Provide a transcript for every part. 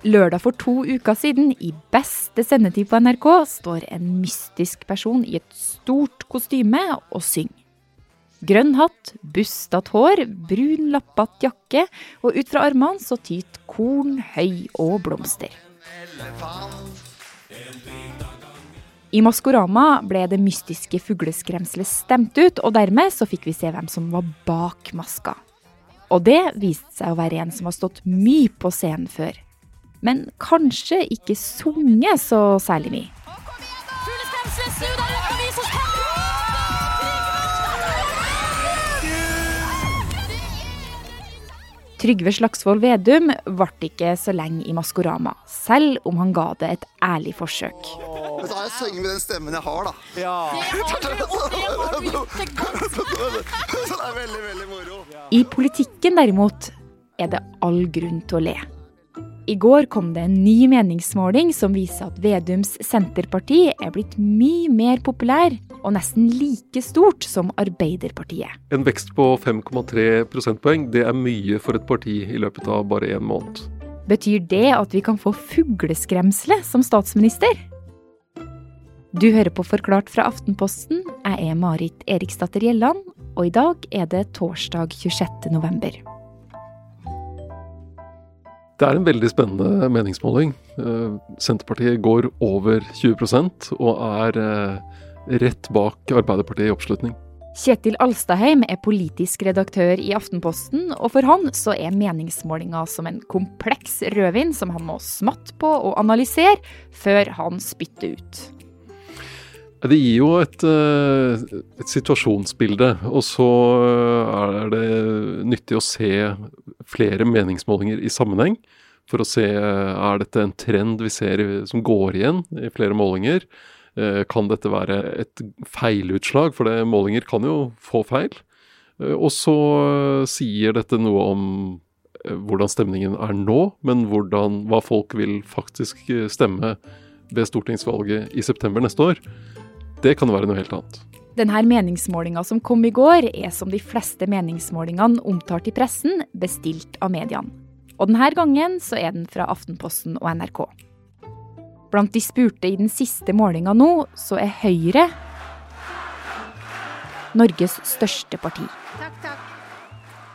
Lørdag for to uker siden, i beste sendetid på NRK, står en mystisk person i et stort kostyme og synger. Grønn hatt, bustete hår, brun lappete jakke, og ut fra armene så tyter korn, høy og blomster. I Maskorama ble det mystiske fugleskremselet stemt ut, og dermed så fikk vi se hvem som var bak maska. Og det viste seg å være en som har stått mye på scenen før men kanskje ikke sunget så særlig mye. Trygve Slagsvold Vedum ble ikke så lenge i Maskorama, selv om han ga det et ærlig forsøk. Men så har jeg sunget med den stemmen jeg har, da. Ja. Det har du, Så det er veldig, veldig moro. I politikken derimot er det all grunn til å le. I går kom det en ny meningsmåling som viser at Vedums Senterparti er blitt mye mer populær og nesten like stort som Arbeiderpartiet. En vekst på 5,3 prosentpoeng det er mye for et parti i løpet av bare én måned. Betyr det at vi kan få fugleskremselet som statsminister? Du hører på Forklart fra Aftenposten. Jeg er Marit Eriksdatter Gjelland, og i dag er det torsdag 26. november. Det er en veldig spennende meningsmåling. Eh, Senterpartiet går over 20 og er eh, rett bak Arbeiderpartiet i oppslutning. Kjetil Alstadheim er politisk redaktør i Aftenposten, og for han så er meningsmålinga som en kompleks rødvin som han må smatte på og analysere før han spytter ut. Det gir jo et, eh, et, situasjonsbilde, og så eh, er det nyttig å se flere meningsmålinger i sammenheng. For å se er dette en trend vi ser som går igjen i flere målinger. Eh, kan dette være et feilutslag, for det, målinger kan jo få feil. Og så sier dette noe om hvordan stemningen er nå, men hvordan, hva folk vil faktisk stemme ved stortingsvalget i september neste år. Det kan være noe helt annet. Denne meningsmålinga som kom i går, er som de fleste meningsmålingene omtalt i pressen, bestilt av mediene. Og denne gangen så er den fra Aftenposten og NRK. Blant de spurte i den siste målinga nå, så er Høyre Norges største parti. Takk, takk.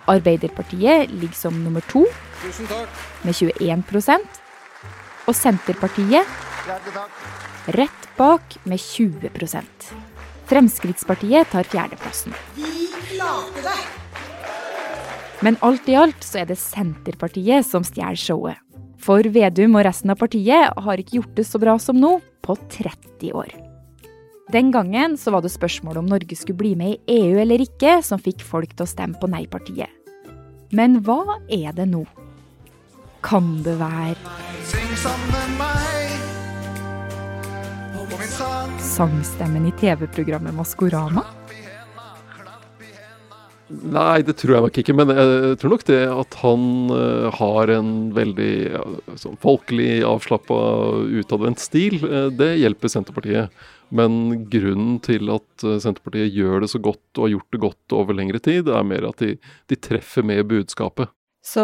Arbeiderpartiet ligger som nummer to med 21% og Senterpartiet rett bak med 20% Fremskrittspartiet tar fjerdeplassen. Vi klarte det! Men alt i alt så er det Senterpartiet som stjeler showet. For Vedum og resten av partiet har ikke gjort det så bra som nå på 30 år. Den gangen så var det spørsmålet om Norge skulle bli med i EU eller ikke, som fikk folk til å stemme på nei-partiet. Men hva er det nå? Kan det være Syng sammen med meg Sangstemmen i TV-programmet Maskorama? Nei, det tror jeg nok ikke. Men jeg tror nok det at han uh, har en veldig ja, sånn folkelig, avslappa, utadvendt stil, uh, det hjelper Senterpartiet. Men grunnen til at Senterpartiet gjør det så godt og har gjort det godt over lengre tid, er mer at de, de treffer med budskapet. Så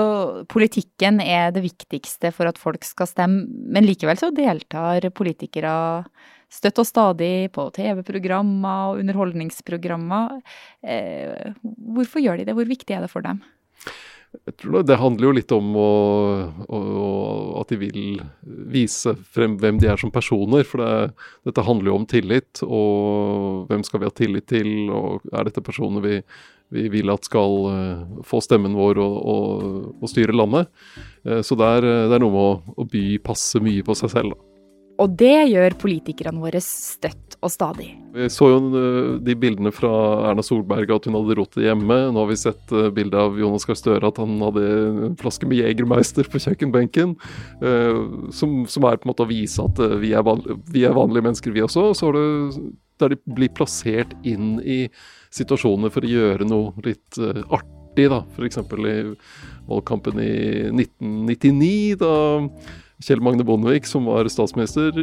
politikken er det viktigste for at folk skal stemme, men likevel så deltar politikere støtt og stadig på TV-programmer og underholdningsprogrammer. Eh, hvorfor gjør de det? Hvor viktig er det for dem? Jeg tror Det handler jo litt om å, å, at de vil vise frem hvem de er som personer. For det, dette handler jo om tillit, og hvem skal vi ha tillit til? Og er dette personer vi, vi vil at skal uh, få stemmen vår og, og, og styre landet? Uh, så det er, det er, noe med å, å by passe mye på seg selv. da. Og det gjør politikerne våre støtt og stadig. Vi så jo eh, de bildene fra Erna Solberg at hun hadde rotet hjemme. Nå har vi sett bildet bilde av Jonas Gahr Støre at han hadde en flaske med Jegermeister på kjøkkenbenken. Eh, som, som, er på en måte å vise at vi er, vanlige, vi er vanlige mennesker, vi også. Så det, der de blir plassert inn i situasjoner for å gjøre noe litt artig, da. F.eks. i valgkampen i 1999. da Kjell Magne Bondevik, som var statsminister,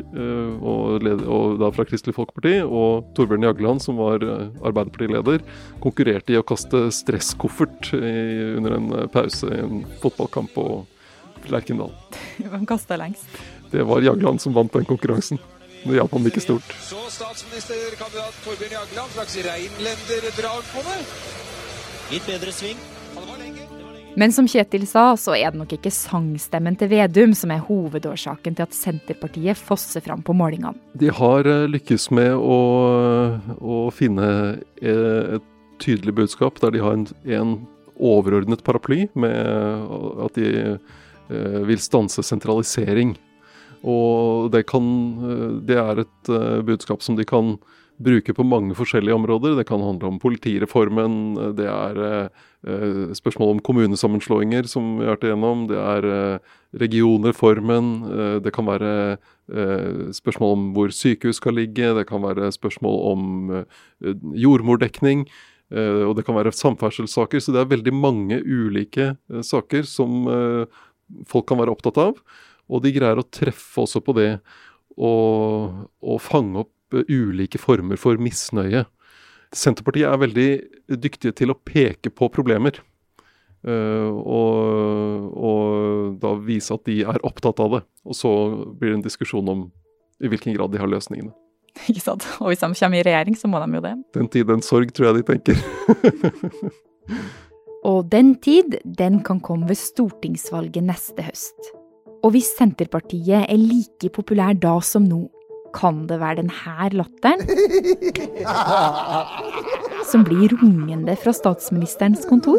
og, leder, og da fra Kristelig Folkeparti, og Torbjørn Jagland, som var Arbeiderpartileder, konkurrerte i å kaste stresskoffert i, under en pause i en fotballkamp på Lerkendal. Hvem kasta lengst? Det var Jagland som vant den konkurransen. Det hjalp han ikke stort. Så statsministerkandidat Torbjørn Jagland, slags reinlenderdrag på det. Litt bedre sving. Men som Kjetil sa, så er det nok ikke sangstemmen til Vedum som er hovedårsaken til at Senterpartiet fosser fram på målingene. De har eh, lykkes med å, å finne eh, et tydelig budskap der de har en, en overordnet paraply med at de eh, vil stanse sentralisering og det, kan, eh, det er et budskap som de kan bruke på mange forskjellige områder. Det kan handle om politireformen, det er eh, spørsmål om kommunesammenslåinger, som vi har vært igjennom. Det er eh, regionreformen. det kan være spørsmål om hvor sykehus skal ligge. Det kan være spørsmål om jordmordekning. og det kan være samferdselssaker. Så det er veldig mange ulike saker som folk kan være opptatt av. Og de greier å treffe også på det og, og fange opp eh, ulike former for misnøye. Senterpartiet er veldig dyktige til å peke på problemer. Uh, og, og, da vise at de er opptatt av det. Og så blir det en diskusjon om i hvilken grad de har løsningene. Ikke sant. Og hvis de kommer i regjering, så må de jo det. Den tid, den sorg, tror jeg de tenker. og den tid, den kan komme ved stortingsvalget neste høst. Og hvis Senterpartiet er like populær da som nå, kan det være denne latteren som blir rungende fra statsministerens kontor?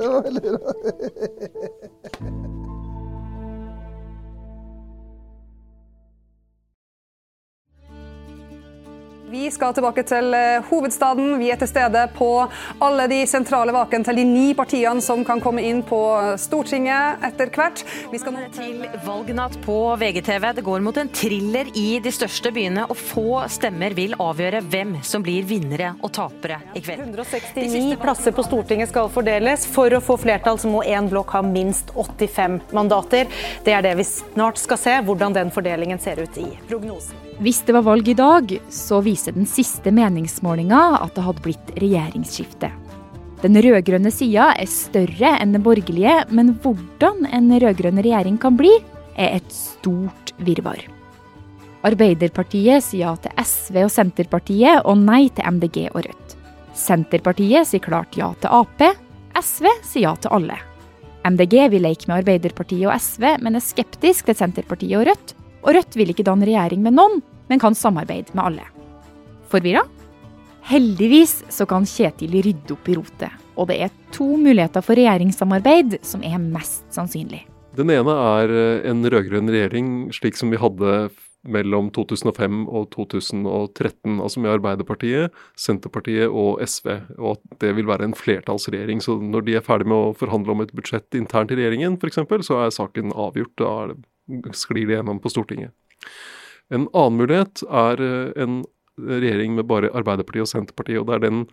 Vi skal tilbake til eh, hovedstaden. Vi er til stede på alle de sentrale vakene til de ni partiene som kan komme inn på Stortinget etter hvert. Vi skal nå til valgnatt på VGTV. Det går mot en thriller i de største byene, og få stemmer vil avgjøre hvem som blir vinnere og tapere i kveld. 169 plasser på Stortinget skal fordeles. For å få flertall så må én blokk ha minst 85 mandater. Det er det vi snart skal se, hvordan den fordelingen ser ut i prognosen. Hvis det var valg i dag, så viser den siste meningsmålinga at det hadde blitt regjeringsskifte. Den rød-grønne sida er større enn den borgerlige, men hvordan en rød-grønn regjering kan bli, er et stort virvar. Arbeiderpartiet sier ja til SV og Senterpartiet, og nei til MDG og Rødt. Senterpartiet sier klart ja til Ap. SV sier ja til alle. MDG vil leke med Arbeiderpartiet og SV, men er skeptisk til Senterpartiet og Rødt og Rødt vil ikke danne regjering med noen, men kan samarbeide med alle. Forvirra? Heldigvis så kan Kjetil rydde opp i rotet, og det er to muligheter for regjeringssamarbeid som er mest sannsynlig. Den ene er eh, en rød-grønn regjering slik som vi hadde mellom 2005 og 2013, altså med Arbeiderpartiet, Senterpartiet og SV, og at det vil være en flertallsregjering. Så når de er ferdig med å forhandle om et budsjett internt i regjeringen f.eks., så er saken avgjort. Da sklir det gjennom på Stortinget. En annen mulighet er eh, en regjering med bare Arbeiderpartiet og Senterpartiet. og Det er den,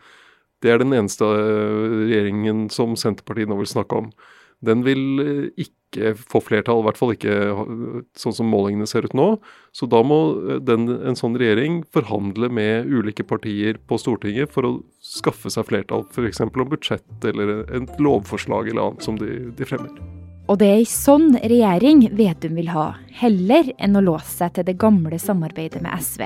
det er den eneste eh, regjeringen som Senterpartiet nå vil snakke om. Den vil eh, ikke få flertall, i hvert fall ikke sånn som målingene ser ut nå. Så da må den, en sånn regjering forhandle med ulike partier på Stortinget for å skaffe seg flertall, f.eks. om budsjett eller et lovforslag eller annet som de, de fremmer. Og det er ei sånn regjering Vedum vil ha, heller enn å låse seg til det gamle samarbeidet med SV.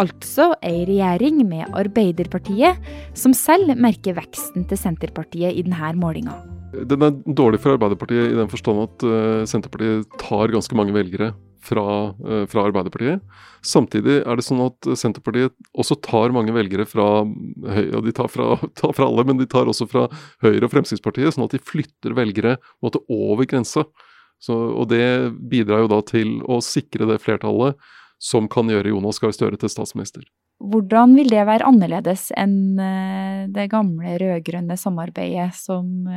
Altså ei regjering med Arbeiderpartiet, som selv merker veksten til Senterpartiet i denne målinga. Den er dårlig for Arbeiderpartiet i den forstand at uh, Senterpartiet tar ganske mange velgere fra, uh, fra, Arbeiderpartiet. Samtidig er det sånn at Senterpartiet også tar mange velgere fra Høyre, og de tar fra, tar fra, alle, men de tar også fra Høyre og Fremskrittspartiet, sånn at de flytter velgere måte, over grensa. Og det bidrar jo da til å sikre det flertallet som kan gjøre Jonas Gahr Støre til statsminister. Hvordan vil det være annerledes enn uh, det gamle rød-grønne samarbeidet som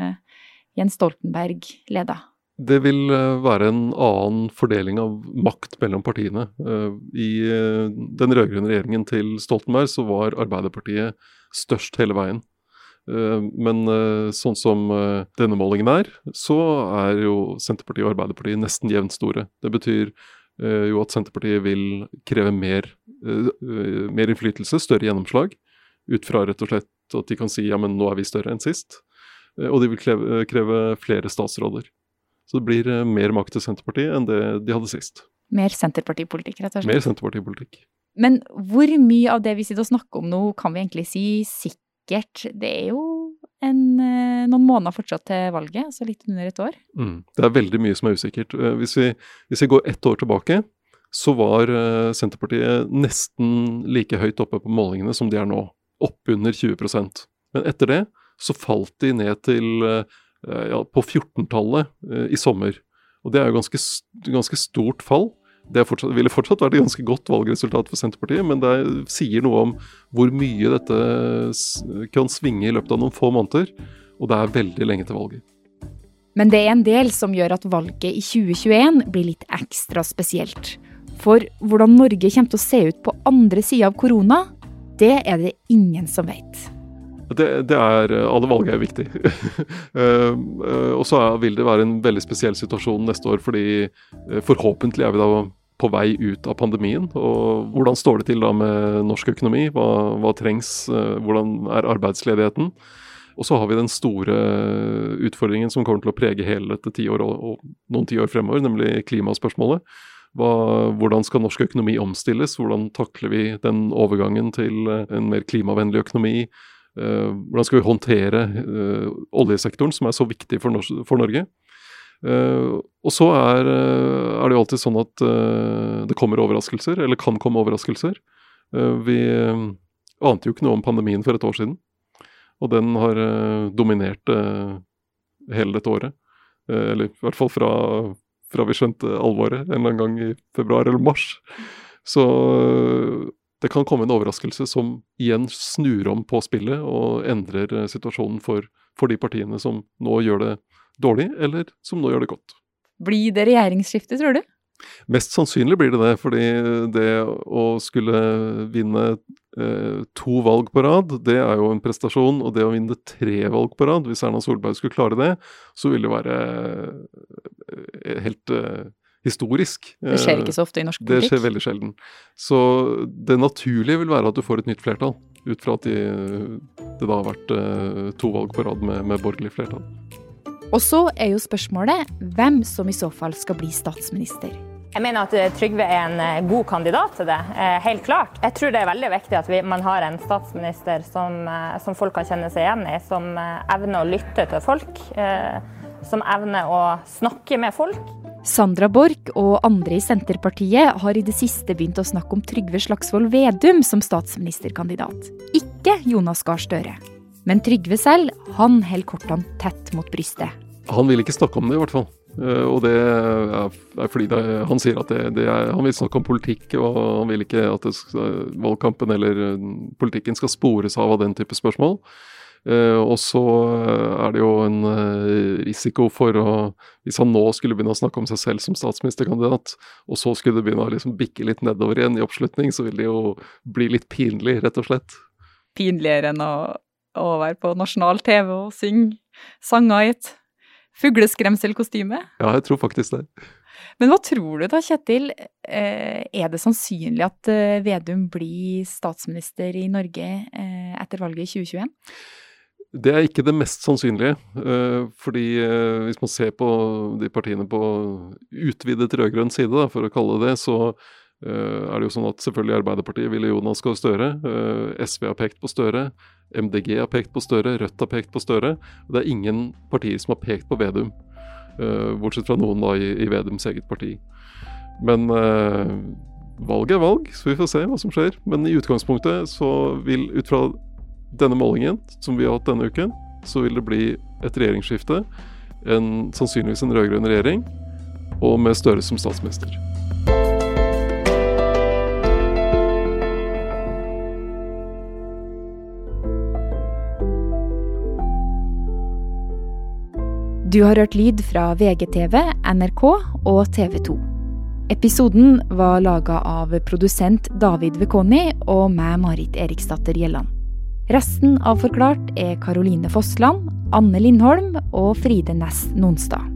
Jens Stoltenberg leda? Det vil eh, være en annen fordeling av makt mellom partiene. Eh, I eh, den rød-grønne regjeringen til Stoltenberg så var Arbeiderpartiet størst hele veien. Men sånn som denne målingen er, så er jo Senterpartiet og Arbeiderpartiet nesten jevnt store. Det betyr jo at Senterpartiet vil kreve mer, mer innflytelse, større gjennomslag. Ut fra rett og slett at de kan si ja, men nå er vi større enn sist. Og de vil kreve, kreve flere statsråder. Så det blir eh, mer makt til Senterpartiet enn det de hadde sist. Mer Senterpartipolitikk, rett og slett. Mer Senterpartipolitikk. Men hvor mye av det vi sitter og snakker om nå, kan vi egentlig si sikkert? Det er jo en, eh, noen måneder fortsatt til valget, altså litt under et år. Mm. Det er veldig mye som er usikkert. Eh, Hvis vi, hvis vi går ett år tilbake, så var Senterpartiet nesten like høyt oppe på målingene som de er nå. Oppunder 20% Men etter det så falt de ned til ja, på 14-tallet eh, i sommer. Og det er jo ganske, ganske stort fall. Det fortsatt, ville fortsatt vært et ganske godt valgresultat for Senterpartiet, men det er- sier noe om hvor mye dette kan svinge i løpet av noen få måneder. Og det er veldig lenge til valget. Men det er en del som gjør at valget i 2021 blir litt ekstra spesielt. For hvordan Norge kommer til å se ut på andre sida av korona, det er det ingen som vet. Det, det er, Alle valg er viktig. Eh, eh, og så vil det være en veldig spesiell situasjon neste år, fordi eh, forhåpentlig er vi da på vei ut av pandemien. Og hvordan står det til da med norsk økonomi? Hva, hva trengs? Eh, Hvordan er arbeidsledigheten? Og så har vi den store utfordringen som kommer til å prege hele dette tiåret og, og noen tiår fremover, nemlig klimaspørsmålet. Hva, hvordan skal norsk økonomi omstilles? Hvordan takler vi den overgangen til eh, en mer klimavennlig økonomi? Eh, hvordan skal vi håndtere eh, oljesektoren, som er så viktig for, Nor for Norge? Eh, og så er, er det jo alltid sånn at det kommer overraskelser, eller kan komme overraskelser. Vi ante jo ikke noe om pandemien for et år siden, og den har dominert hele dette året. Eller i hvert fall fra, fra vi skjønte alvoret en eller annen gang i februar eller mars. Så det kan komme en overraskelse som igjen snur om på spillet og endrer eh, situasjonen for, for de partiene som nå gjør det dårlig, eller som nå gjør det godt. Blir det regjeringsskifte, tror du? Mest sannsynlig blir det det, fordi det å skulle vinne eh, to valg på rad, det er jo en prestasjon. Og det å vinne tre valg på rad, hvis Erna Solberg skulle klare det, så ville det være eh, helt eh, historisk. Det skjer ikke Eh, så ofte i norsk politikk? Det skjer veldig sjelden. Så det naturlige vil være at du får et nytt flertall. Ut fra at de, det da har vært eh, to valg på rad med, med borgerlig flertall. Og så er jo spørsmålet hvem som i så fall skal bli statsminister. Jeg mener at eh, Trygve er en god kandidat til det, helt klart. Jeg tror det er veldig viktig at vi, man har en statsminister som, som folk kan kjenne seg igjen i, som evner å lytte til folk, som evner å snakke med folk. Sandra Borch og andre i Senterpartiet har i det siste begynt å snakke om Trygve Slagsvold Vedum som statsministerkandidat, ikke Jonas Gahr Støre. Men Trygve selv, han holder kortene tett mot brystet. Han vil ikke snakke om det, i hvert fall. Eh, og det er fordi det, han sier at det, det er, han vil snakke om politikk, og han vil ikke at det valgkampen eller eh, politikken skal spores av av den type spørsmål. Eh, og så er det jo en eh, risiko for å Hvis han nå skulle begynne å snakke om seg selv som statsministerkandidat, og så skulle det begynne å liksom bikke litt nedover igjen i oppslutning, så vil det jo bli litt pinlig, rett og slett. Pinligere enn å, å være på nasjonal TV og synge sanger i et fugleskremselkostyme. Ja, jeg tror faktisk det. Men hva tror du da, Kjetil? Eh, Er det sannsynlig at eh, Vedum blir statsminister i Norge eh, etter valget i 2021? Det er ikke det mest sannsynlige. eh, fordi eh, hvis man ser på de partiene på utvidet rød-grønn side, for å kalle det det, så eh, er det jo sånn at selvfølgelig Arbeiderpartiet ville Jonas Gahr Støre. SV har pekt på Støre. MDG har pekt på Støre. Rødt har pekt på Støre. Det er ingen partier som har pekt på Vedum. bortsett fra noen da i, Vedums eget parti. Men valg er valg, så vi får se hva som skjer. Men i utgangspunktet så vil ut fra denne målingen som vi har hatt denne uken, så vil det bli et regjeringsskifte. En, sannsynligvis en rød-grønn regjering, og med Støre som statsminister. Du har hørt lyd fra VGTV, NRK og TV 2. Episoden var laga av produsent David Vekoni og meg, Marit Eriksdatter Gjelland. Resten av Forklart er Karoline Fossland, Anne Lindholm og Fride Næss Nonstad.